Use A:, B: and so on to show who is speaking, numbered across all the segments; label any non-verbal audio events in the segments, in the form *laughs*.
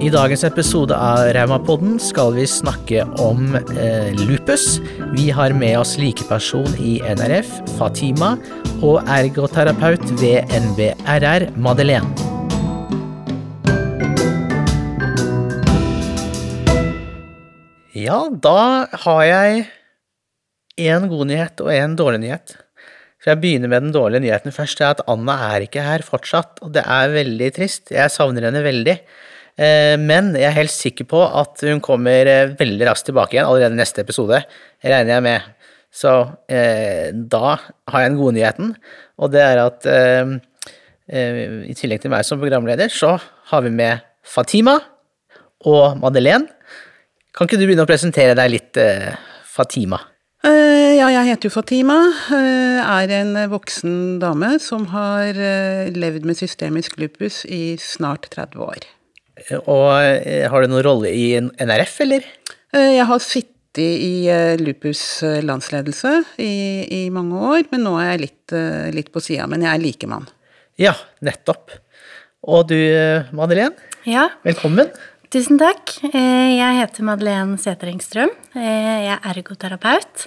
A: I dagens episode av Raumapodden skal vi snakke om eh, lupus. Vi har med oss likeperson i NRF, Fatima, og ergoterapeut ved NBRR, Madeleine. Ja, da har jeg en god nyhet og en dårlig nyhet. For jeg begynner med den dårlige nyheten først. Det er at Anna er ikke her fortsatt, og det er veldig trist. Jeg savner henne veldig. Eh, men jeg er helt sikker på at hun kommer eh, veldig raskt tilbake igjen allerede neste episode, regner jeg med. Så eh, da har jeg den gode nyheten, og det er at eh, eh, i tillegg til meg som programleder, så har vi med Fatima og Madeleine. Kan ikke du begynne å presentere deg litt, eh, Fatima?
B: Ja, jeg heter jo Fatima. Er en voksen dame som har levd med systemisk lupus i snart 30 år.
A: Og har du noen rolle i NRF, eller?
B: jeg har sittet i lupus landsledelse i, i, mange år, men nå er jeg litt, litt på sida. Men jeg er likemann.
A: Ja, nettopp. Og du, Madeleine?
C: Ja.
A: Velkommen.
C: Tusen takk. Jeg heter Madeleine Sæterengstrøm. Jeg er ergoterapeut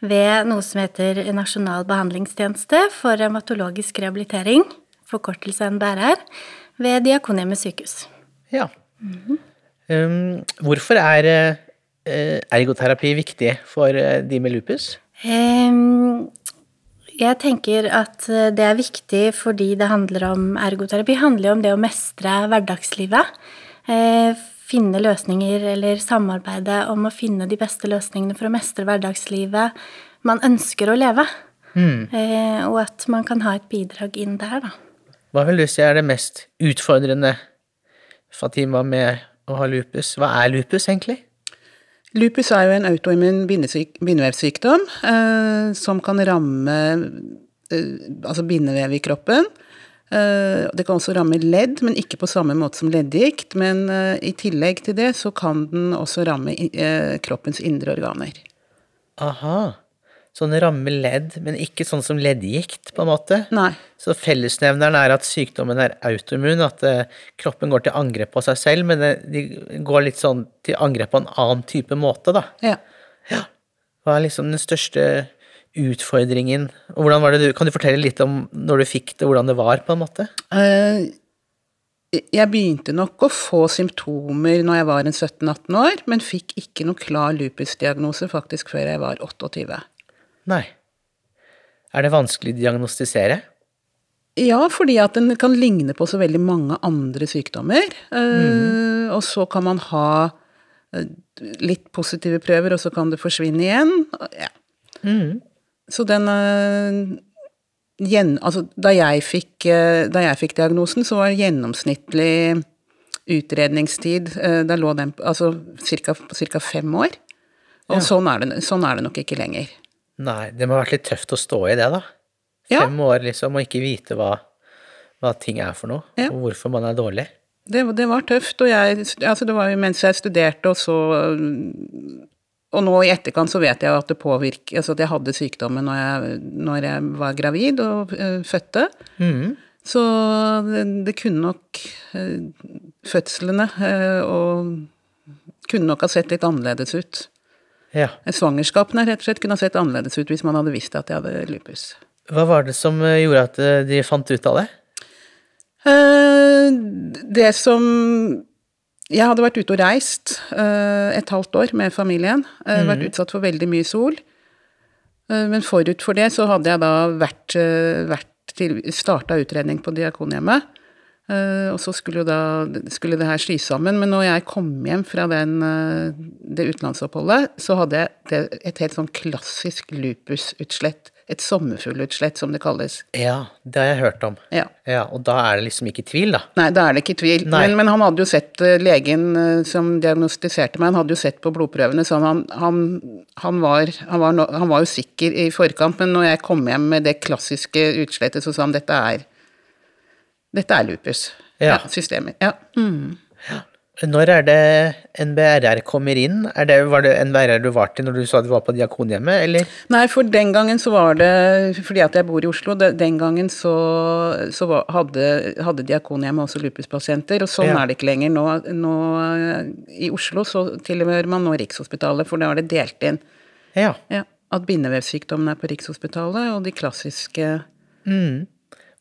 C: ved noe som heter Nasjonal behandlingstjeneste for revmatologisk rehabilitering, forkortelse NBRR, ved Diakonhjemmet sykehus.
A: Ja. Mm -hmm. um, hvorfor er uh, ergoterapi viktig for uh, de med lupus?
C: Um, jeg tenker at det er viktig fordi det handler om Ergoterapi handler om det å mestre hverdagslivet. Uh, finne løsninger eller samarbeide om å finne de beste løsningene for å mestre hverdagslivet man ønsker å leve. Mm. Eh, og at man kan ha et bidrag inn der, da.
A: Hva vil du si er det mest utfordrende Fatima, med å ha lupus. Hva er lupus, egentlig?
B: Lupus er jo en autoimmun bindevevsykdom eh, som kan ramme eh, altså bindevev i kroppen. Eh, det kan også ramme ledd, men ikke på samme måte som leddgikt. Men eh, i tillegg til det så kan den også ramme eh, kroppens indre organer.
A: Aha sånn ramme ledd, men ikke sånn som leddgikt, på en måte.
B: Nei.
A: Så fellesnevneren er at sykdommen er autoimmun, at uh, kroppen går til angrep på seg selv, men de går litt sånn til angrep på en annen type måte, da.
B: Ja.
A: ja. Hva er liksom den største utfordringen? Og hvordan var det du, kan du fortelle litt om når du fikk det, hvordan det var, på en måte?
B: Uh, jeg begynte nok å få symptomer når jeg var en 17-18 år, men fikk ikke noe klar lupusdiagnose faktisk før jeg var 28.
A: Nei. Er det vanskelig å diagnostisere?
B: Ja, fordi at den kan ligne på så veldig mange andre sykdommer. Mm. og så kan man ha eh, litt positive prøver, og så kan det forsvinne igjen. Ja.
A: Mm.
B: Så den gjen, Altså, da jeg, fikk, da jeg fikk diagnosen, så var gjennomsnittlig utredningstid Da lå den på altså ca. fem år. Og ja. sånn, er det, sånn er det nok ikke lenger.
A: Nei, det må ha vært litt tøft å stå i det, da.
B: Ja.
A: Fem år, liksom, og ikke vite hva, hva ting er for noe, ja. og hvorfor man er dårlig.
B: Det, det, var tøft, og jeg Altså, det var jo mens jeg studerte, og så Og nå i etterkant så vet jeg at det påvirker Altså at jeg hadde sykdommen når jeg, når jeg var gravid og uh, fødte.
A: Mm.
B: Så det, det, kunne nok uh, Fødslene uh, og kunne nok ha sett litt annerledes ut.
A: Ja.
B: Svangerskapene rett og slett kunne ha sett annerledes ut hvis man hadde visst at jeg hadde lupus.
A: Hva var det som eh, gjorde at eh, de fant ut av det?
B: Eh, det som Jeg hadde vært ute og reist et halvt år med familien. Mm. Vært utsatt for veldig mye sol. Men forut for det så hadde jeg da vært, vært til starta utredning på Diakonhjemmet. Uh, og så skulle, da, skulle, det her sys sammen. Men når jeg kom hjem fra den, uh, det utenlandsoppholdet, så hadde jeg et helt sånn klassisk lupusutslett. Et sommerfuglutslett, som det kalles.
A: Ja, det har jeg hørt om.
B: Ja.
A: ja. Og da er det liksom ikke tvil, da?
B: Nei, da er det ikke tvil. Men, men, han hadde jo sett uh, legen som diagnostiserte meg, han hadde jo sett på blodprøvene, så han, han, han, var, var han var jo sikker i forkant. Men når jeg kom hjem med det klassiske utslettet, så sa han dette er dette er lupus.
A: Ja.
B: ja systemet. Ja. Mm.
A: Når er det NBRR kommer inn? Det, var det NBRR du var til når du sa du var på Diakonhjemmet, eller?
B: Nei, for den gangen så var det Fordi at jeg bor i Oslo, den gangen så, så var, hadde, hadde Diakonhjemmet også lupuspasienter, og sånn
A: Ja.
B: er det ikke lenger. Nå, nå I Oslo så tilhører man nå Rikshospitalet, for da er det delt inn.
A: Ja.
B: Ja, at bindevevsykdommen er på Rikshospitalet, og de klassiske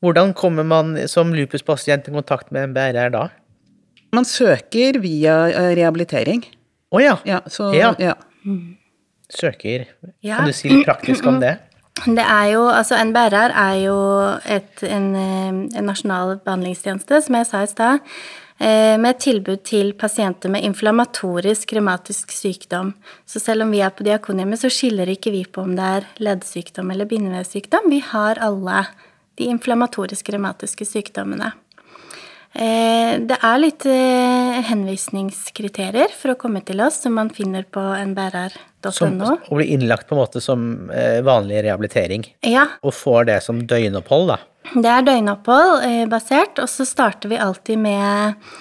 A: Hvordan kommer man som lupuspasient i kontakt med NBRR da?
B: Man søker via eh, rehabilitering.
A: Å ja.
B: Ja, så
A: Ja.
B: ja.
A: Søker.
C: Ja.
A: Kan du si litt praktisk om det? *clears throat*
C: Det er jo, altså NBRR er jo et, en, eh, en nasjonal behandlingstjeneste, som jeg sa i stad, eh, med tilbud til pasienter med inflammatorisk revmatisk sykdom. Så selv om vi er på Diakonhjemmet, så skiller ikke vi på om det er leddsykdom eller bindevevsykdom. Vi har alle de inflammatoriske revmatiske sykdommene. Eh, Det er litt eh, henvisningskriterier for å komme til oss, som man finner på nbrr.no.
A: å bli innlagt på en måte som eh, vanlig rehabilitering.
C: Ja,
A: Og får det som døgnopphold, da.
C: Det er døgnopphold basert, og så starter vi alltid med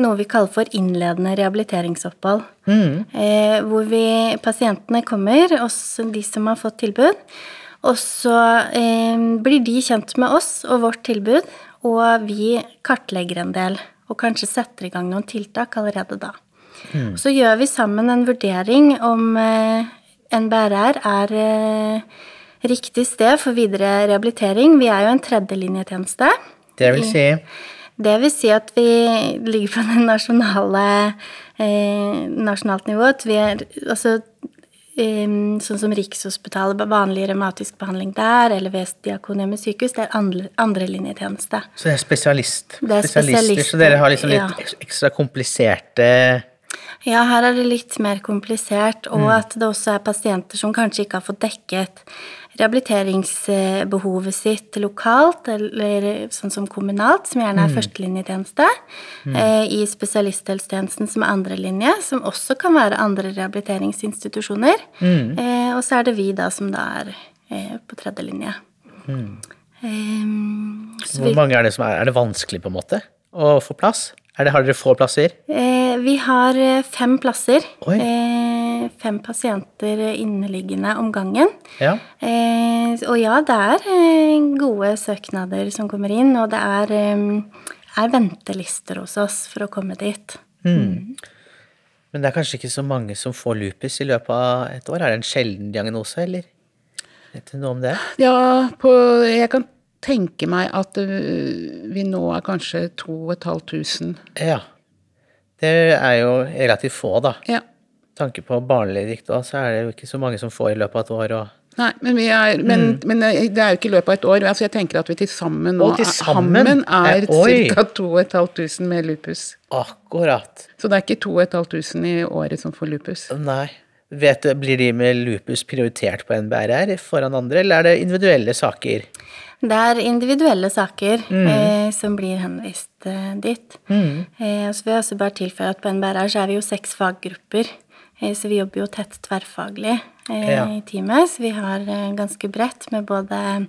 C: noe vi kaller for innledende rehabiliteringsopphold. Mm. hvor vi, pasientene kommer, også de som har fått tilbud, og så eh, blir de kjent med oss og vårt tilbud, og vi kartlegger en del, og kanskje setter i gang noen tiltak allerede da. Så gjør vi sammen en vurdering om eh, NBRR er eh, riktig sted for videre rehabilitering. Vi er jo en tredjelinjetjeneste.
A: Det vil si
C: Det vil si at vi ligger på det nasjonale eh, nasjonalt nivå. At vi er altså Sånn som Rikshospitalet, vanlig revmatisk behandling der, eller ved Diakonhjemmet sykehus, det er andre, andrelinjetjeneste.
A: Så det er spesialist.
C: Det er
A: spesialister, så dere har liksom litt
C: ja.
A: ekstra kompliserte
C: Ja, her er det litt mer komplisert, og at det også er pasienter som kanskje ikke har fått dekket rehabiliteringsbehovet sitt lokalt, eller sånn som kommunalt, som gjerne er førstelinjetjeneste, mm. i spesialisthelsetjenesten som er andrelinje, som også kan være andre rehabiliteringsinstitusjoner. Eh, og så er det vi da som da er eh, på tredje linje. Um,
A: Hvor mange er det som er Er det vanskelig, på en måte, å få plass? Er det, har dere få plasser?
C: Eh, vi har eh, fem plasser.
A: Oi.
C: Eh, fem pasienter inneliggende om gangen.
A: Ja.
C: Eh, og ja, det er eh, gode søknader som kommer inn, og det er, eh, er ventelister hos oss for å komme dit.
A: Men det er kanskje ikke så mange som får lupus i løpet av et år? Er det en sjelden diagnose, eller? Vet du noe om det?
B: Ja, på, jeg kan tenke meg at øh, vi nå er kanskje 2500.
A: Ja. Det er jo relativt få, da.
B: Ja.
A: Tanke på barneledighet òg, så er det jo ikke så mange som får i løpet av et år. Og...
B: Nei, men, vi er, men, men øh, det er jo ikke i løpet av et år. Altså jeg tenker at vi til sammen nå
A: til sammen?
B: Er
A: Eh, oi.
B: ca. 2500 med lupus.
A: Akkurat.
B: Så det er ikke 2500 i året som får lupus.
A: Nei. Vet du, Blir de med lupus prioritert på NBRR foran andre, eller er det individuelle saker?
C: Det er individuelle saker eh, som blir henvist eh, dit. Eh, så vil jeg også bare tilføye at på NBRR så er vi jo seks faggrupper. Eh, så vi jobber jo tett tverrfaglig eh,
A: Ja.
C: i teamet. Så vi har eh, ganske bredt med både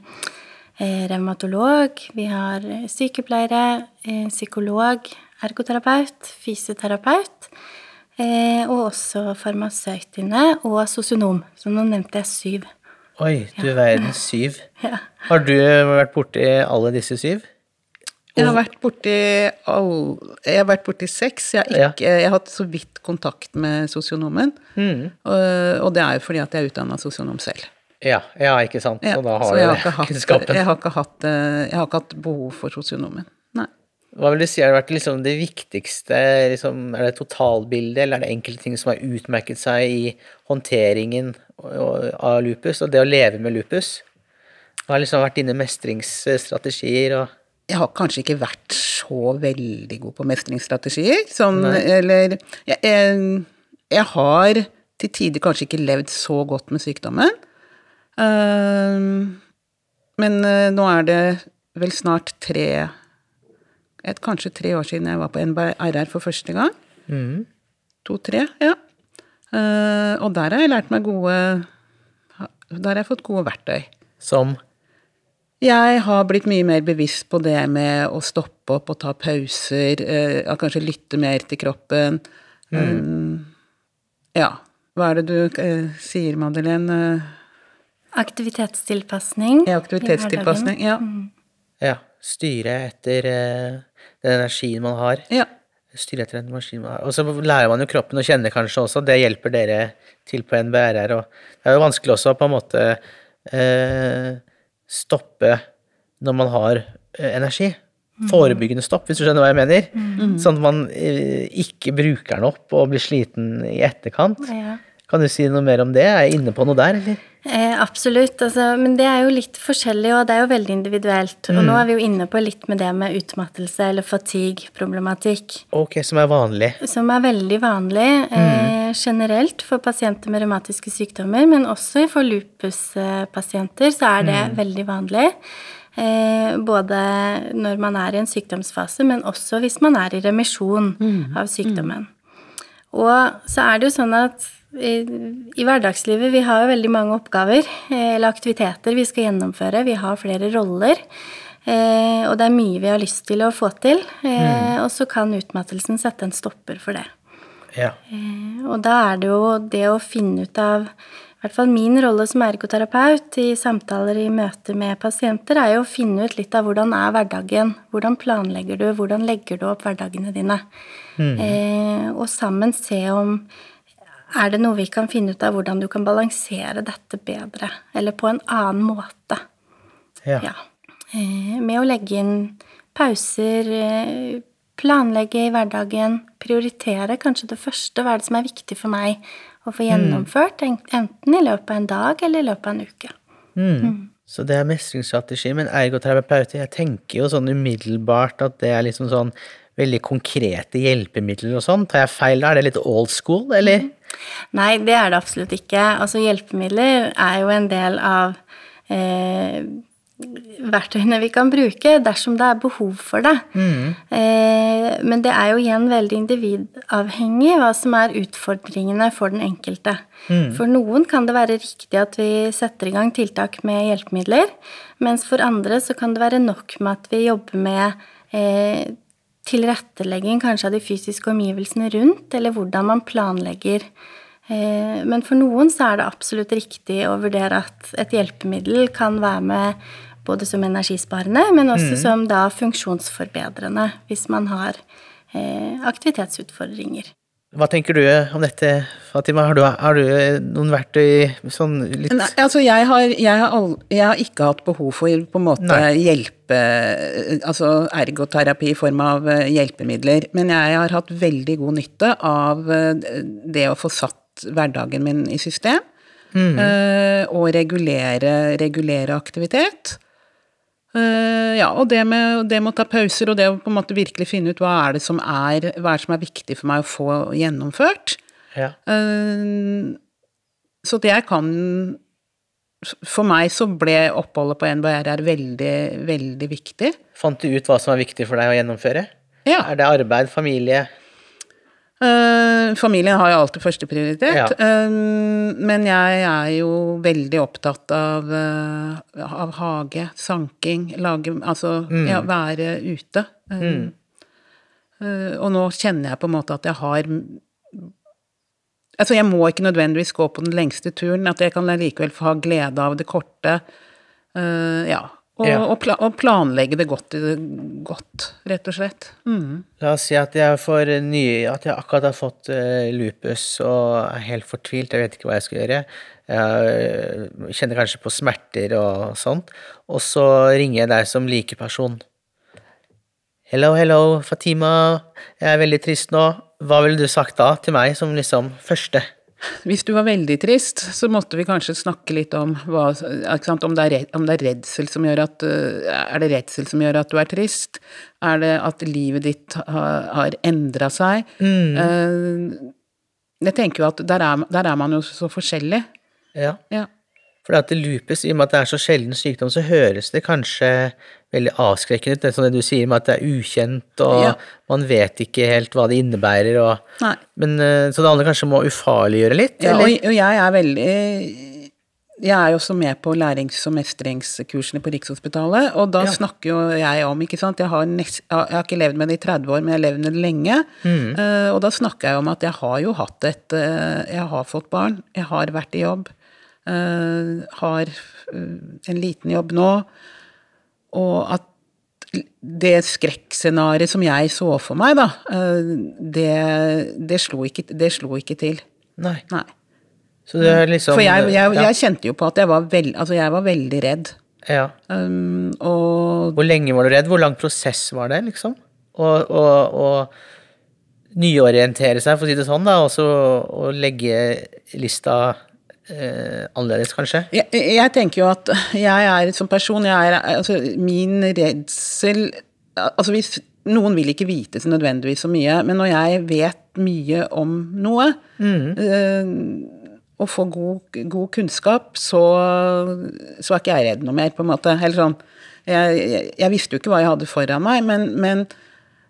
C: revmatolog, vi har sykepleiere, psykolog, ergoterapeut, fysioterapeut. Og også farmasøyt inne, og sosionom. Så nå nevnte jeg syv.
A: Oi, du verden, syv. *laughs*
C: Ja.
A: Har du vært borti alle disse syv?
B: Jeg har vært borti all, Jeg har vært borti seks. Jeg har, ikke, jeg har hatt så vidt kontakt med sosionomen. Og, og det er jo fordi at jeg er utdanna sosionom selv.
A: Ja, ja, ikke sant.
B: Ja,
A: Så da har
B: så jeg hatt,
A: kunnskapen.
B: jeg, har ikke hatt, eh, jeg har ikke hatt behov for sosionomen. Nei.
A: Hva vil du si har vært liksom det viktigste? Liksom, er det totalbildet, eller er det enkelte ting som har utmerket seg i håndteringen av lupus, og det å leve med lupus? Hva har liksom vært dine mestringsstrategier og
B: Jeg har kanskje ikke vært så veldig god på mestringsstrategier. Sånn, eller jeg, jeg, jeg har til tider kanskje ikke levd så godt med sykdommen. Uh, men uh, nå er det vel snart tre et, Kanskje tre år siden jeg var på NBRR for første gang. To-tre, ja. Uh, og der har jeg lært meg gode Der har jeg fått gode verktøy.
A: som
B: Jeg har blitt mye mer bevisst på det med å stoppe opp og ta pauser, eh, kanskje lytte mer til kroppen. Um, ja. Hva er det du eh, sier, Madeleine?
C: Aktivitetstilpasning.
B: Ja, aktivitetstilpasning. Ja.
A: Ja. Styre etter eh, den energien man har.
B: ja.
A: Styre etter den energien man har. Og så lærer man jo kroppen å kjenne kanskje også. Det hjelper dere til på NBRR. Og det er jo vanskelig også å på en måte eh, stoppe når man har eh, energi. Forebyggende stopp, hvis du skjønner hva jeg mener. Sånn at man eh, ikke bruker den opp og blir sliten i etterkant.
C: Ja.
A: Kan du si noe mer om det? Er jeg inne på noe der, eller?
C: Eh, absolutt, altså, men det er jo litt forskjellig, og det er jo veldig individuelt. Og nå er vi jo inne på litt med det med utmattelse eller fatigue-problematikk,
A: Ok, som er vanlig.
C: som er veldig vanlig eh, generelt for pasienter med revmatiske sykdommer, men også for lupuspasienter så er det veldig vanlig. Eh, både når man er i en sykdomsfase, men også hvis man er i remisjon av sykdommen. Og så er det jo sånn at i, i hverdagslivet vi har jo veldig mange oppgaver eh, eller aktiviteter vi skal gjennomføre. Vi har flere roller. Eh, og det er mye vi har lyst til å få til. Eh, Og så kan utmattelsen sette en stopper for det.
A: Ja.
C: Eh, og da er det jo det å finne ut av i hvert fall min rolle som ergoterapeut i samtaler i møte med pasienter, er jo å finne ut litt av hvordan er hverdagen. Hvordan planlegger du, hvordan legger du opp hverdagene dine? Eh, og sammen se om er det noe vi kan finne ut av hvordan du kan balansere dette bedre, eller på en annen måte.
A: Ja.
C: Ja. Eh, med å legge inn pauser, eh, planlegge i hverdagen, prioritere kanskje det første. Hva er det som er viktig for meg å få gjennomført, mm. enten i løpet av en dag eller i løpet av en uke.
A: Mm. Så det er mestringsstrategi, men ergoterapeuter, jeg tenker jo sånn umiddelbart at det er liksom sånn veldig konkrete hjelpemidler og sånn. Tar jeg feil da? Er det litt old school, eller?
C: Nei, det er det absolutt ikke. Altså, hjelpemidler er jo en del av eh, verktøyene vi kan bruke dersom det er behov for det. Eh, men det er jo igjen veldig individavhengig hva som er utfordringene for den enkelte. For noen kan det være riktig at vi setter i gang tiltak med hjelpemidler, mens for andre så kan det være nok med at vi jobber med eh, tilrettelegging kanskje av de fysiske omgivelsene rundt, eller hvordan man planlegger. Eh, Men for noen så er det absolutt riktig å vurdere at et hjelpemiddel kan være med både som energisparende, men også som da funksjonsforbedrende hvis man har eh, aktivitetsutfordringer.
A: Hva tenker du om dette, Fatima? Har du, har du noen verktøy sånn litt
B: Nei, altså jeg har, jeg, har all, jeg har ikke hatt behov for på en måte
A: Nei.
B: hjelpe Altså ergoterapi i form av eh, hjelpemidler. Men jeg har hatt veldig god nytte av eh, det å få satt hverdagen min i system. Mm. Og regulere, regulere aktivitet. Eh, ja, og det med, det med å ta pauser, og det å på en måte virkelig finne ut hva er det som er, hva er, det som er viktig for meg å få gjennomført.
A: ja.
B: Uh, Så at jeg kan For meg så ble oppholdet på NBRR veldig, veldig viktig.
A: Fant du ut hva som er viktig for deg å gjennomføre?
B: Ja.
A: Er det arbeid, familie?
B: Eh, familien har jo alltid førsteprioritet,
A: Ja.
B: uh, men jeg er jo veldig opptatt av, uh, av hage, sanking, lage Altså ja, være ute. Mm. og nå kjenner jeg på en måte at jeg har Altså, jeg må ikke nødvendigvis gå på den lengste turen, at jeg kan likevel få ha glede av det korte. ja. Og,
A: Ja.
B: og, pla og planlegge det godt, godt, rett og slett. Mm.
A: La oss si at jeg får ny, at jeg akkurat har fått uh, lupus og er helt fortvilt, jeg vet ikke hva jeg skal gjøre. Jeg eh, kjenner kanskje på smerter og sånt, og så ringer jeg deg som likeperson. Hello, hello, Fatima, jeg er veldig trist nå. Hva ville du sagt da til meg som liksom første?
B: Hvis du var veldig trist, så måtte vi kanskje snakke litt om hva, sant, om, det er, om det er redsel som gjør at øh, Er det redsel som gjør at du er trist? Er det at livet ditt har, har endra seg? Mm. jeg tenker jo at der er, der er man jo så forskjellig.
A: Ja.
B: Ja.
A: For at lupus, i og med at det er så sjelden sykdom, så høres det kanskje veldig avskrekkende. Det er sånn det du sier med at det er ukjent, og
B: Ja.
A: man vet ikke helt hva det innebærer. Og, men, eh, så det handler kanskje om å ufarliggjøre litt?
B: Ja, og, og jeg er veldig jeg er jo også med på lærings- og mestringskursene på Rikshospitalet, og da
A: Ja.
B: snakker jo jeg om, ikke sant Jeg har, nest, jeg har ikke levd med det i 30 år, men jeg har levd med det lenge.
A: Mm.
B: Uh, og da snakker jeg om at jeg har jo hatt et uh, Jeg har fått barn, jeg har vært i jobb, uh, har en liten jobb nå, og at det skrekkscenarioet som jeg så for meg, da, eh, det, det, slo ikke, det slo ikke til.
A: Nei.
B: Nei.
A: Så det er liksom
B: For jeg, jeg,
A: ja.
B: jeg kjente jo på at jeg var, veld, altså jeg var veldig redd.
A: ja.
B: Um, og
A: Hvor lenge var du redd? Hvor lang prosess var det, liksom? Å nyorientere seg, for å si det sånn, da, og så legge lista eh, annerledes, kanskje?
B: jeg, jeg tenker jo at jeg er som person jeg er, altså Min redsel Altså hvis Noen vil ikke vite så nødvendigvis så mye, men når jeg vet mye om noe, eh, og får god, god kunnskap, så, så er ikke jeg redd noe mer, på en måte. Eller sånn Jeg, jeg, jeg visste jo ikke hva jeg hadde foran meg, men, men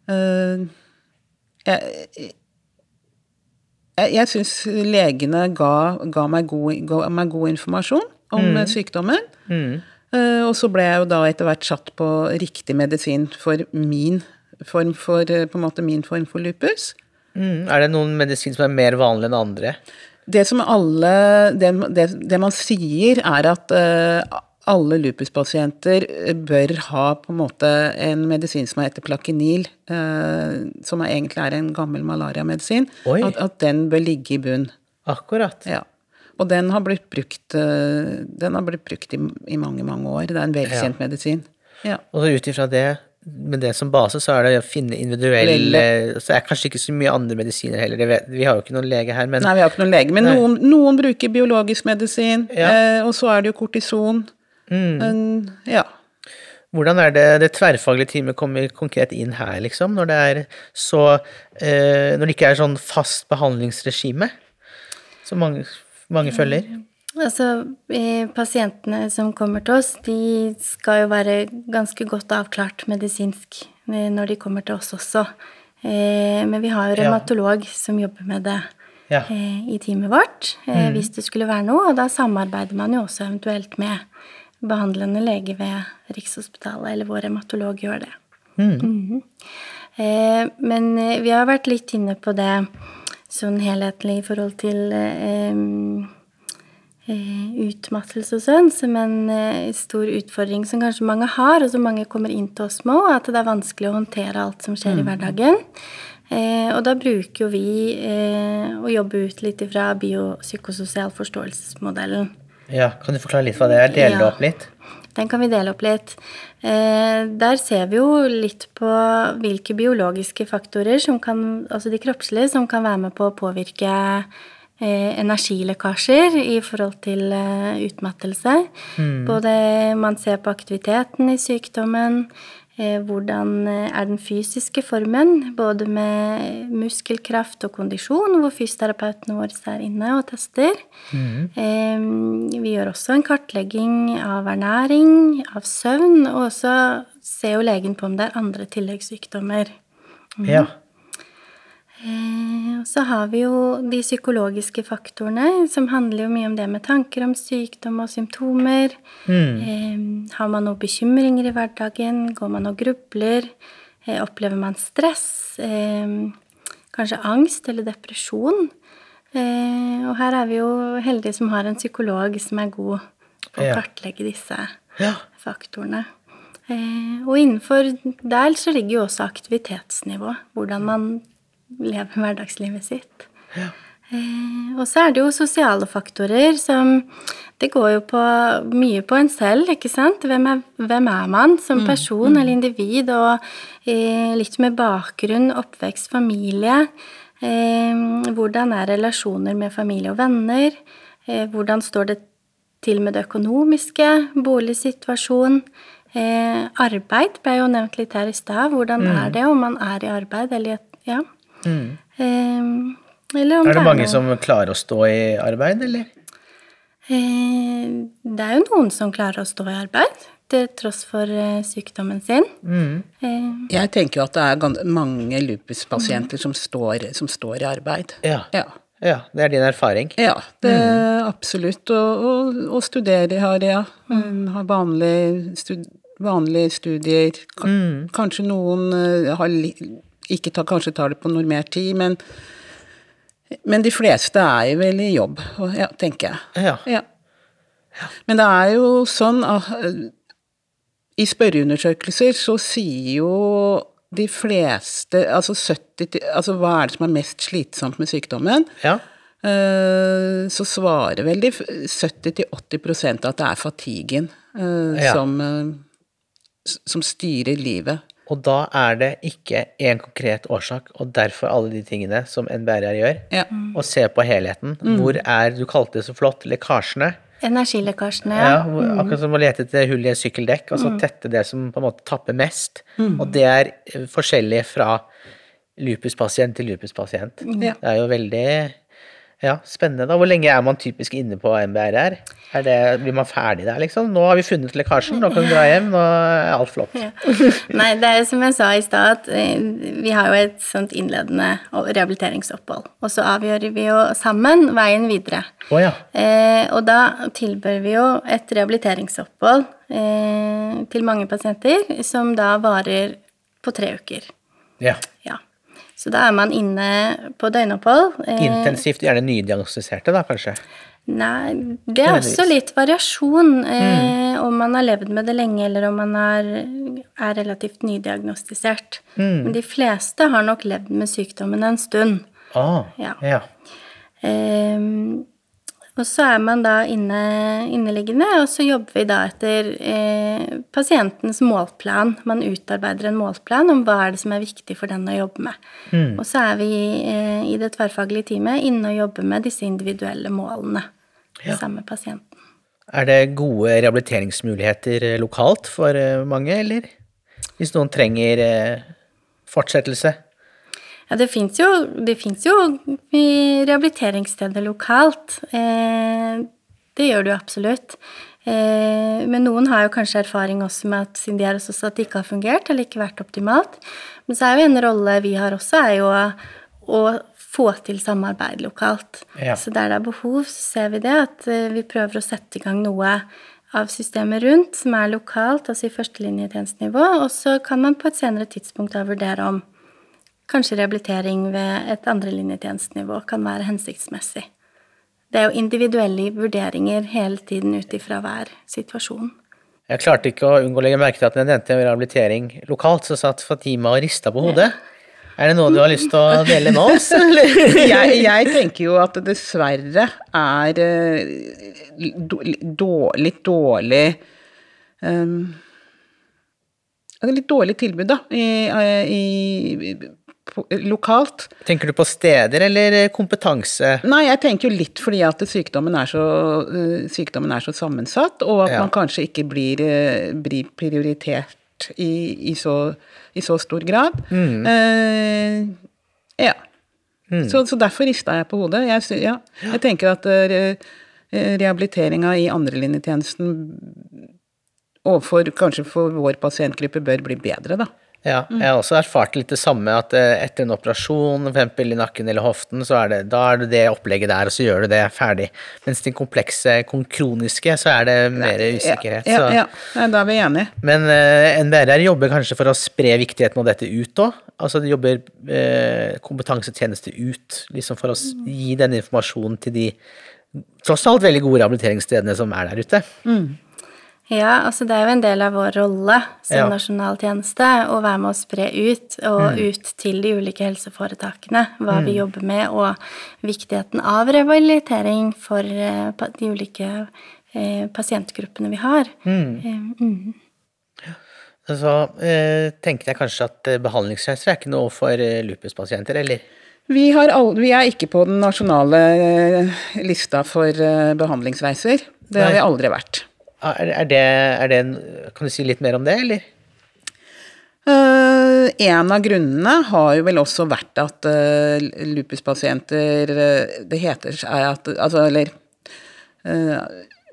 B: eh, jeg, jeg, jeg syns legene ga, ga, meg god, ga meg god informasjon om mm. sykdommen. Eh, og så ble jeg jo da etter hvert satt på riktig medisin for min form for, eh, på en måte min form for lupus.
A: Mm. Er det noen medisin som er mer vanlig enn andre?
B: Det som alle Det, det, det man sier, er at eh, alle lupuspasienter bør ha på en måte en medisin som heter plakinil, eh, som er, egentlig er en gammel malariamedisin. At, at den bør ligge i bunn.
A: Akkurat.
B: Ja. Og den har blitt brukt, eh, den har blitt brukt i, i mange, mange år. Det er en velkjent medisin. Ja.
A: Og ut ifra det, med det som base, så er det å finne individuelle Så er det kanskje ikke så mye andre medisiner heller. Vi har jo ikke noen lege her, men
B: Nei, vi har ikke noen lege, men noen, noen bruker biologisk medisin,
A: Ja.
B: eh, og så er det jo kortison. En, ja.
A: hvordan er det det tverrfaglige teamet kommer konkret inn her, liksom? Når det er så eh, Når det ikke er sånn fast behandlingsregime som mange, mange følger?
C: Altså, pasientene som kommer til oss, de skal jo være ganske godt avklart medisinsk eh, når de kommer til oss også. Eh, Men vi har jo
A: Ja.
C: som jobber med det
A: Ja.
C: eh, i teamet vårt, mm. hvis det skulle være noe. Og da samarbeider man jo også eventuelt med behandlende lege ved Rikshospitalet, eller vår hematolog gjør det. Mhm. Eh, Men eh, vi har vært litt inne på det sånn helhetlig i forhold til eh, eh, utmattelse og sånn, som en eh, stor utfordring som kanskje mange har, og som mange kommer inn til oss med, at det er vanskelig å håndtere alt som skjer i hverdagen. Eh, og da bruker jo vi eh, å jobbe ut litt ifra biopsykososial forståelsesmodellen.
A: Ja. Kan du forklare litt hva det er? Dele det
C: Ja.
A: opp litt?
C: Den kan vi dele opp litt. Eh, der ser vi jo litt på hvilke biologiske faktorer, som kan, altså de kroppslige, som kan være med på å påvirke eh, energilekkasjer i forhold til eh, utmattelse. Både man ser på aktiviteten i sykdommen, hvordan eh, er den fysiske formen, både med muskelkraft og kondisjon, hvor fysioterapeutene våre er inne og tester. Mm. Vi gjør også en kartlegging av ernæring, av søvn, og også ser jo legen på om det er andre tilleggssykdommer.
A: Ja.
C: Eh, Og så har vi jo de psykologiske faktorene, som handler jo mye om det med tanker om sykdom og symptomer. Mm. Har man noen bekymringer i hverdagen? Går man og grubler? Eh, Opplever man stress? Eh, Kanskje angst eller depresjon? Eh, Og her er vi jo heldige som har en psykolog som er god på å kartlegge disse
A: Ja.
C: faktorene. Eh, og innenfor der så ligger jo også aktivitetsnivå. Hvordan man lever hverdagslivet sitt. Eh, og så er det jo sosiale faktorer som Det går jo på, mye på en selv, ikke sant? Hvem er, hvem er man som person eller individ? Og eh, litt med bakgrunn, oppvekst, familie. Eh, hvordan er relasjoner med familie og venner? Eh, hvordan står det til med det økonomiske, boligsituasjon. Eh, arbeid ble jo nevnt litt her i stad. Hvordan er det om man er i arbeid eller i et Ja. Eh, eller om
A: Er det mange
C: noe-
A: som klarer å stå i arbeid, eller?
C: eh, Det er jo noen som klarer å stå i arbeid, til tross for eh, sykdommen sin. Mm.
B: Jeg tenker jo at det er mange lupuspasienter som, står, som står i arbeid.
A: Ja.
B: Ja.
A: Ja, det er din erfaring.
B: Ja, det absolutt. Og, og, og studere har ja. Mm. Har vanlige, stud, vanlige studier. Ka- Kanskje noen eh, har li, ikke ta, kanskje tar det på normert tid, men, men de fleste er vel i jobb, ja, tenker jeg.
A: Ja.
B: Ja. Men det er jo sånn at eh, i spørreundersøkelser så sier jo de fleste, altså 70 Altså hva er det som er mest slitsomt med sykdommen?
A: ja.
B: Eh, Så svarer vel de 70-80% at det er fatigen eh,
A: Ja.
B: som, som styrer livet.
A: Og da er det ikke én konkret årsak, og derfor alle de tingene som NBRR gjør.
B: Ja.
A: Og se på helheten. Hvor er, du kalte det så flott, lekkasjene.
C: Energilekkasjene,
A: Ja,
C: ja.
A: hvor, Akkurat som å lete etter hull i et sykkeldekk, og så tette det som på en måte tapper mest. Og det er eh, forskjellig fra lupuspasient til lupuspasient.
B: Ja.
A: Det er jo veldig ja, spennende. da. Hvor lenge er man typisk inne på MBRR? Er det, blir man ferdig der, liksom? Nå har vi funnet lekkasjen, nå kan du dra hjem, nå er alt flott.
C: Ja. Nei, det er som jeg sa i stad, at eh, vi har jo et sånt innledende rehabiliteringsopphold. Og så avgjør vi jo sammen veien videre.
A: Oh, ja.
C: Eh, og da tilbør vi jo et rehabiliteringsopphold eh, til mange pasienter, som da varer på tre uker.
A: ja.
C: Ja. Så da er man inne på døgnopphold. eh,
A: Intensivt, gjerne nydiagnostiserte, da, kanskje?
C: Nei, det er også litt variasjon eh, om man har levd med det lenge, eller om man er, er relativt nydiagnostisert. Men de fleste har nok levd med sykdommen en stund.
A: Ah,
C: Ja.
A: ja.
C: Ehm, og så er man da inne, inneliggende, og så jobber vi da etter eh, pasientens målplan. Man utarbeider en målplan om hva er det som er viktig for den å jobbe med. Og så er vi eh, i det tverrfaglige teamet inne og jobber med disse individuelle målene
A: Ja.
C: sammen med pasienten.
A: Er det gode rehabiliteringsmuligheter eh, lokalt for eh, mange, eller? Hvis noen trenger eh, fortsettelse?
C: Ja, det fins jo, jo rehabiliteringssteder lokalt. Eh, det gjør det jo absolutt. Eh, men noen har jo kanskje erfaring også med at siden de har også at det ikke har fungert eller ikke vært optimalt. Men så er jo en rolle vi har også, er jo å, å få til samarbeid lokalt.
A: Ja.
C: Så der det er behov, så ser vi det at eh, vi prøver å sette i gang noe av systemet rundt som er lokalt, altså i førstelinjetjenestenivå, og så kan man på et senere tidspunkt da vurdere om Kanskje rehabilitering ved et andrelinjetjenestenivå kan være hensiktsmessig. Det er jo individuelle vurderinger hele tiden ut ifra hver situasjon.
A: Jeg klarte ikke å unngå å legge merke til at jeg nevnte rehabilitering lokalt, så satt Fatima og rista på hodet. Er det noe du har lyst til å *laughs* dele med oss, *laughs*
B: jeg, jeg tenker jo at det dessverre er eh, litt dårlig um, Litt dårlig tilbud, da, i, eh, i, lokalt.
A: Tenker du på steder eller kompetanse?
B: Nei, jeg tenker jo litt fordi at sykdommen er så, eh, sykdommen er så sammensatt, og at
A: Ja.
B: man kanskje ikke blir, eh, blir prioritert i, i, så, i så stor grad. Eh, ja. Så, så derfor rista jeg på hodet. Jeg, ja. jeg tenker at re, rehabiliteringa i andrelinjetjenesten overfor kanskje for vår pasientgruppe bør bli bedre, da.
A: Ja, jeg har også erfart litt det samme, at eh, etter en operasjon, for eksempel i nakken eller hoften, så er det, da er det det opplegget der, og så gjør du det ferdig. Mens de komplekse, kroniske, så er det mer usikkerhet.
B: Ja,
A: så.
B: ja, ja. Da er vi enige.
A: Men uh, NBRR jobber kanskje for å spre viktigheten av dette ut òg? Altså de jobber uh, kompetansetjeneste ut, liksom for å gi den informasjonen til de tross alt veldig gode rehabiliteringsstedene som er der ute.
C: Ja, altså det er jo en del av vår rolle som
A: Ja.
C: nasjonal tjeneste å være med å spre ut, og ut til de ulike helseforetakene, hva vi jobber med, og viktigheten av revalidering for eh, de ulike eh, pasientgruppene vi har. Eh, mm.
A: Så eh, tenkte jeg kanskje at eh, behandlingsreiser er ikke noe for lupuspasienter, eller?
B: Vi, har all, vi er ikke på den nasjonale lista for eh, behandlingsreiser. Det har vi aldri vært.
A: Er, det, er det en, Kan du si litt mer om det, eller?
B: Uh, en av grunnene har jo vel også vært at uh, lupuspasienter uh, Det heter seg at Altså, eller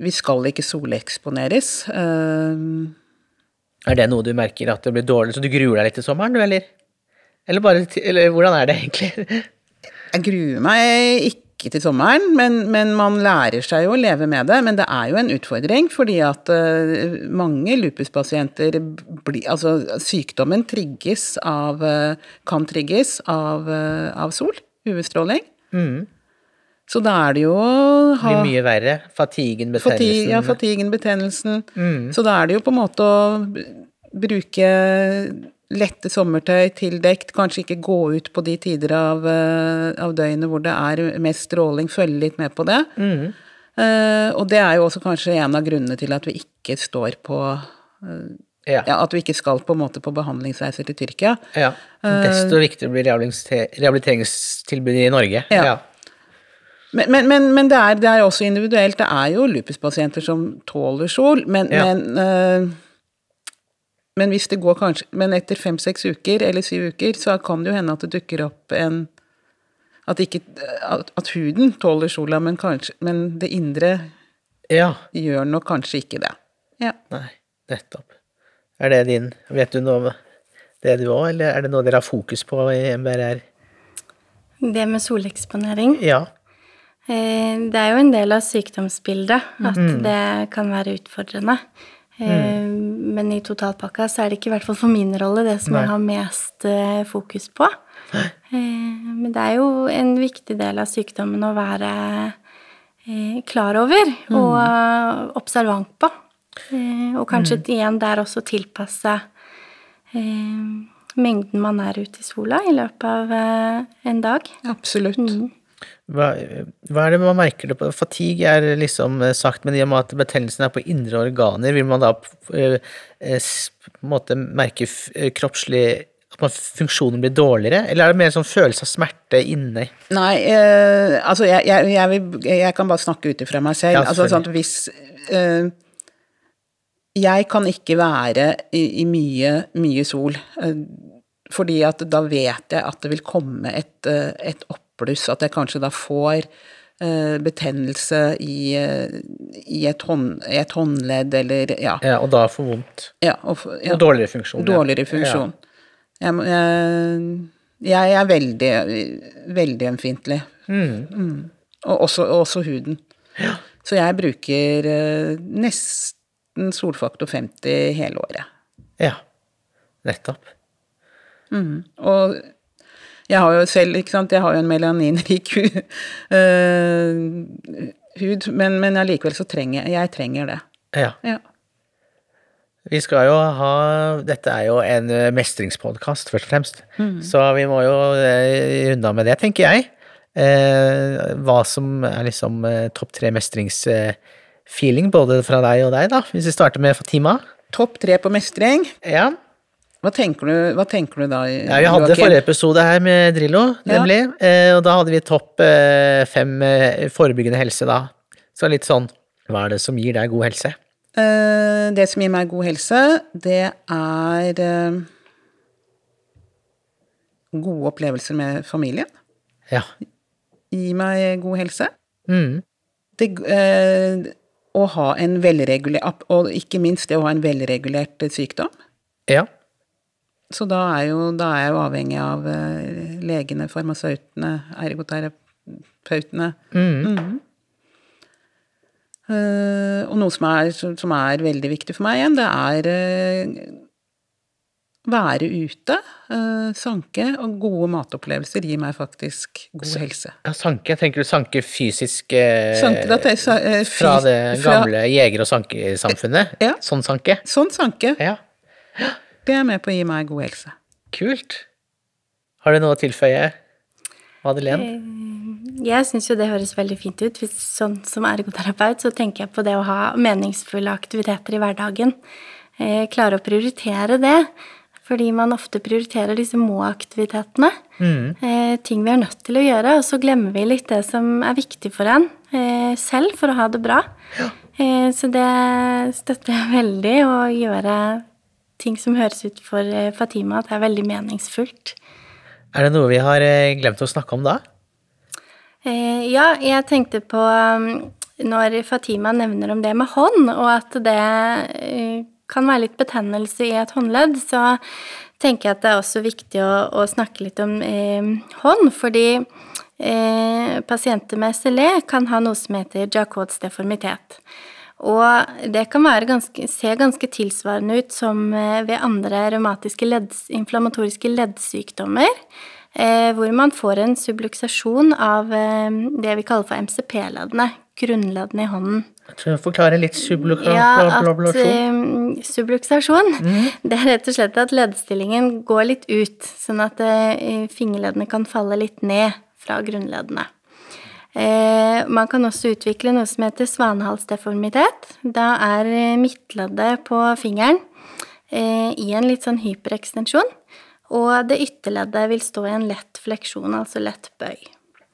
B: Vi skal ikke soleksponeres.
A: Er det noe du merker at det blir dårlig, så du gruer deg litt til sommeren, du, eller? Eller bare Eller hvordan er det egentlig?
B: jeg gruer meg ikke ikke til sommeren, men, men, man lærer seg jo å leve med det. Men det er jo en utfordring, fordi at uh, mange lupuspasienter blir Altså, sykdommen trigges av uh, Kan trigges av, uh, av sol, UV-stråling. Mm. Så da er det jo
A: ha blir mye verre. Fatigen, betennelsen. Fati,
B: ja, fatigen, betennelsen. Mm. Så da er det jo på en måte å bruke lette sommertøy, tildekt, kanskje ikke gå ut på de tider av, eh, av døgnet hvor det er mest stråling, følge litt med på det. Mm. Uh, og det er jo også kanskje en av grunnene til at vi ikke står på uh, ja. ja. At vi ikke skal på en måte på behandlingsreiser til Tyrkia.
A: Ja. Desto uh, viktigere blir rehabiliteringstilbudet i Norge. Ja. ja.
B: Men, men, men, men det, er, det, er, også individuelt. Det er jo lupuspasienter som tåler sol, men, men men hvis det går kanskje Men etter fem-seks uker eller syv uker, så kan det jo hende at det dukker opp en At, ikke, at, at huden tåler sola, men, kanskje, men det indre ja. gjør nok kanskje ikke det. Ja.
A: Nei, nettopp. Er det din Vet du noe om det du òg, eller er det noe dere har fokus på i MBRR?
C: Det med soleksponering?
A: Ja.
C: Eh, det er jo en del av sykdomsbildet at mm. det kan være utfordrende. Mm. Men i totalpakka så er det ikke, i hvert fall for min rolle, det som Nei. jeg har mest eh, fokus på. Nei. Eh, men det er jo en viktig del av sykdommen å være klar over mm. og observant på. Og kanskje mm. igjen der også tilpasse mengden man er ute i sola i løpet av en dag.
B: Absolutt.
A: Hva, hva, er det man merker det på? Fatigue er liksom eh, sagt, men i og med at betennelsen er på indre organer, vil man da eh, eh, på en måte merke kroppslig at funksjonen blir dårligere, eller er det mer sånn følelse av smerte inni?
B: Nei, eh, altså jeg, jeg, jeg, vil, jeg, kan bare snakke ut ifra meg selv. Ja, altså sånn at hvis eh, Jeg kan ikke være i, i mye, mye sol, eh, fordi at da vet jeg at det vil komme et, et opp pluss at jeg kanskje da får uh, betennelse i, uh, i, et hånd, et håndledd eller ja.
A: ja og da får vondt.
B: Ja, og, ja.
A: og, dårligere funksjon.
B: Dårligere funksjon. Jeg, jeg, er veldig, veldig ømfintlig. Mm. Mm. Og også, også huden. Så jeg bruker uh, nesten solfaktor 50 hele året.
A: Ja. Nettopp.
B: Mm. Og jeg har jo selv, ikke sant, jeg har jo en melaninrik *laughs* uh, hud, men, men allikevel så trenger jeg Jeg trenger det.
A: Ja. ja. Vi skal jo ha Dette er jo en eh, mestringspodkast, først og fremst. Mm. Så vi må jo eh, runde av med det, tenker jeg. Eh, hva som er liksom topp tre mestringsfeeling, både fra deg og deg, da. Hvis vi starter med Fatima.
B: Topp tre på mestring?
A: Ja.
B: Hva tenker du, hva tenker du da?
A: Ja, vi hadde forrige episode her med Drillo, nemlig. Ja. Eh, og da hadde vi topp eh, fem eh, forebyggende helse, da. Så litt sånn Hva er det som gir deg god helse?
B: det som gir meg god helse, det er gode opplevelser med familien.
A: Ja.
B: Gi meg god helse. Mm. Det, å ha en velregulert Og ikke minst det å ha en velregulert sykdom.
A: Ja.
B: Så da er, jo, da er jeg jo avhengig av uh, legene, farmasøytene, ergoterapeutene. Mm. Mm. Uh, og noe som er, som er, veldig viktig for meg igjen, det er uh, være ute, sanke, og gode matopplevelser gir meg faktisk god helse.
A: Ja, sanke, tenker du sanke fysisk
B: sanke, da, sa,
A: fra det gamle fra, jeger- og sankesamfunnet?
B: Ja.
A: Sånn sanke?
B: Sånn sanke.
A: Ja.
B: Det er med på å gi meg god helse.
A: Kult. Har du noe å tilføye, Madeleine?
C: Eh, jeg syns jo det høres veldig fint ut. Hvis, sånn som ergoterapeut så tenker jeg på det å ha meningsfulle aktiviteter i hverdagen. Eh, klare å prioritere det. Fordi man ofte prioriterer disse må-aktivitetene. Mm. Eh, ting vi er nødt til å gjøre, og så glemmer vi litt det som er viktig for en eh, selv for å ha det bra. Ja. Eh, så det støtter jeg veldig, å gjøre ting som høres ut for eh, Fatima at det er veldig meningsfullt.
A: Er det noe vi har eh, glemt å snakke om da?
C: Eh, ja, jeg tenkte på um, når Fatima nevner om det med hånd, og at det kan være litt betennelse i et håndledd, så tenker jeg at det er også viktig å, å snakke litt om eh, hånd, fordi eh, pasienter med SLE kan ha noe som heter Jacots deformitet. Og det kan ganske, se ganske tilsvarende ut som eh, ved andre revmatiske ledd, inflammatoriske leddsykdommer, eh, hvor man får en subluksasjon av eh, det vi kaller for MCP-leddene, grunnleddene i hånden.
A: Forklare litt subluksasjon.
C: Ja, at eh, subluksasjon, mm. *laughs* det er rett og slett at leddstillingen går litt ut, sånn at uh, fingerleddene kan falle litt ned fra grunnleddene. Eh, man kan også utvikle noe som heter svanehalsdeformitet. Da er midtleddet på fingeren eh, i en litt sånn hyperekstensjon, og det ytterleddet vil stå i en lett fleksjon, altså lett bøy.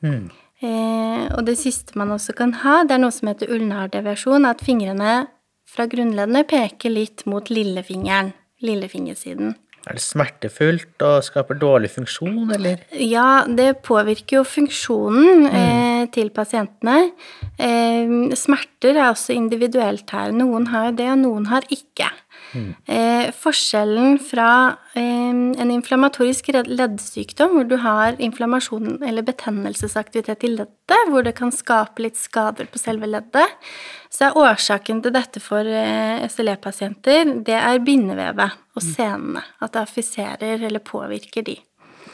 C: Mm. Eh, og det siste man også kan ha, det er noe som heter ulnardeviasjon, at fingrene fra grunnleddene peker litt mot lillefingeren, lillefingersiden.
A: Er det smertefullt og skaper dårlig funksjon, eller?
C: Ja, det påvirker jo funksjonen mm. eh, til pasientene. Eh, smerter er også individuelt her. Noen har det, og noen har ikke. Mm. Eh, forskjellen fra eh, en inflammatorisk leddsykdom, hvor du har inflammasjon eller betennelsesaktivitet i leddet, hvor det kan skape litt skader på selve leddet, så er årsaken til dette for eh, SLE-pasienter, det er bindevevet og mm. senene. At det affiserer eller påvirker de.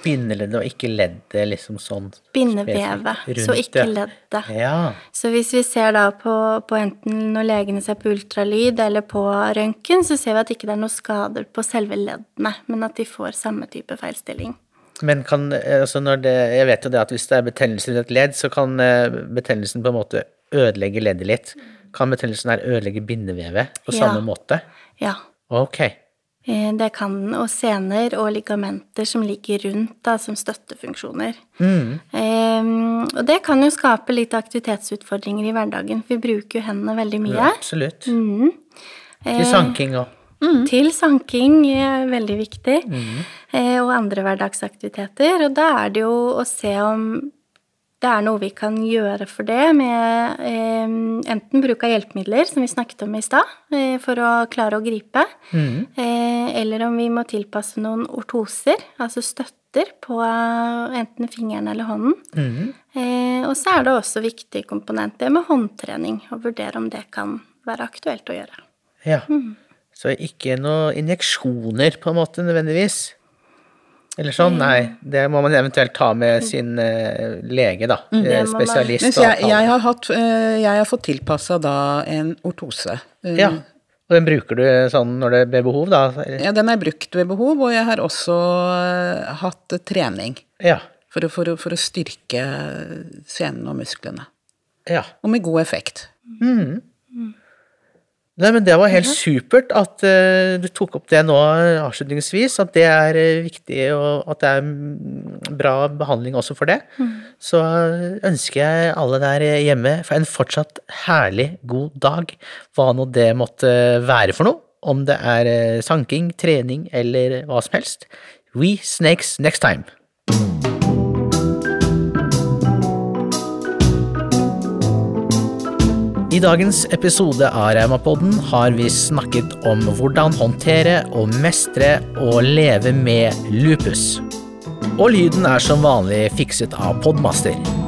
A: Bindeleddet og ikke leddet, liksom sånn?
C: Bindevevet, så ikke leddet. Ja. Så hvis vi ser da på, på, enten når legene ser på ultralyd eller på røntgen, så ser vi at ikke det er noe skader på selve leddene, men at de får samme type feilstilling.
A: Men kan, altså når det, jeg vet jo det at hvis det er betennelse i et ledd, så kan eh, betennelsen på en måte ødelegge leddet litt. Kan betennelsen her ødelegge bindevevet på ja. samme måte?
C: Ja.
A: Ok.
C: Eh, det kan og sener og ligamenter som ligger rundt da, som støttefunksjoner.
A: Mm.
C: Um, og det kan jo skape litt aktivitetsutfordringer i hverdagen, for vi bruker jo hendene veldig mye. Ja,
A: absolutt.
C: Mm.
A: Til sanking òg.
C: Mm. Til sanking er veldig viktig, mm. eh, og andre hverdagsaktiviteter. Og da er det jo å se om det er noe vi kan gjøre for det med eh, enten bruk av hjelpemidler, som vi snakket om i stad, eh, for å klare å gripe, mm. eh, eller om vi må tilpasse noen ortoser, altså støtter på enten fingeren eller hånden.
A: Mm.
C: og så er det også viktig komponent det med håndtrening, og vurdere om det kan være aktuelt å gjøre.
A: Ja, mm. så ikke noen injeksjoner på en måte nødvendigvis? Eller sånn? Nei, det må man eventuelt ta med sin uh, lege, da. Mm, spesialist.
B: Mens jeg, jeg, har hatt, uh, jeg har fått tilpassa da en ortose.
A: Um, ja, og den bruker du sånn når det er behov, da?
B: Ja, den er brukt ved behov, og jeg har også hatt trening.
A: Ja.
B: For for, for å, styrke senene og musklene.
A: Ja.
B: Og med god effekt.
A: Mm. Mm. Nei, men Det var helt ja. supert at uh, du tok opp det nå avslutningsvis. At det er uh, viktig, og at det er bra behandling også for det. Mm. Så ønsker jeg alle der hjemme for en fortsatt herlig god dag. Hva nå det måtte være for noe. Om det er sanking, trening eller hva som helst. We snakes next time. I dagens episode av Raumapodden har vi snakket om hvordan håndtere og mestre og leve med lupus. Og lyden er som vanlig fikset av Podmaster.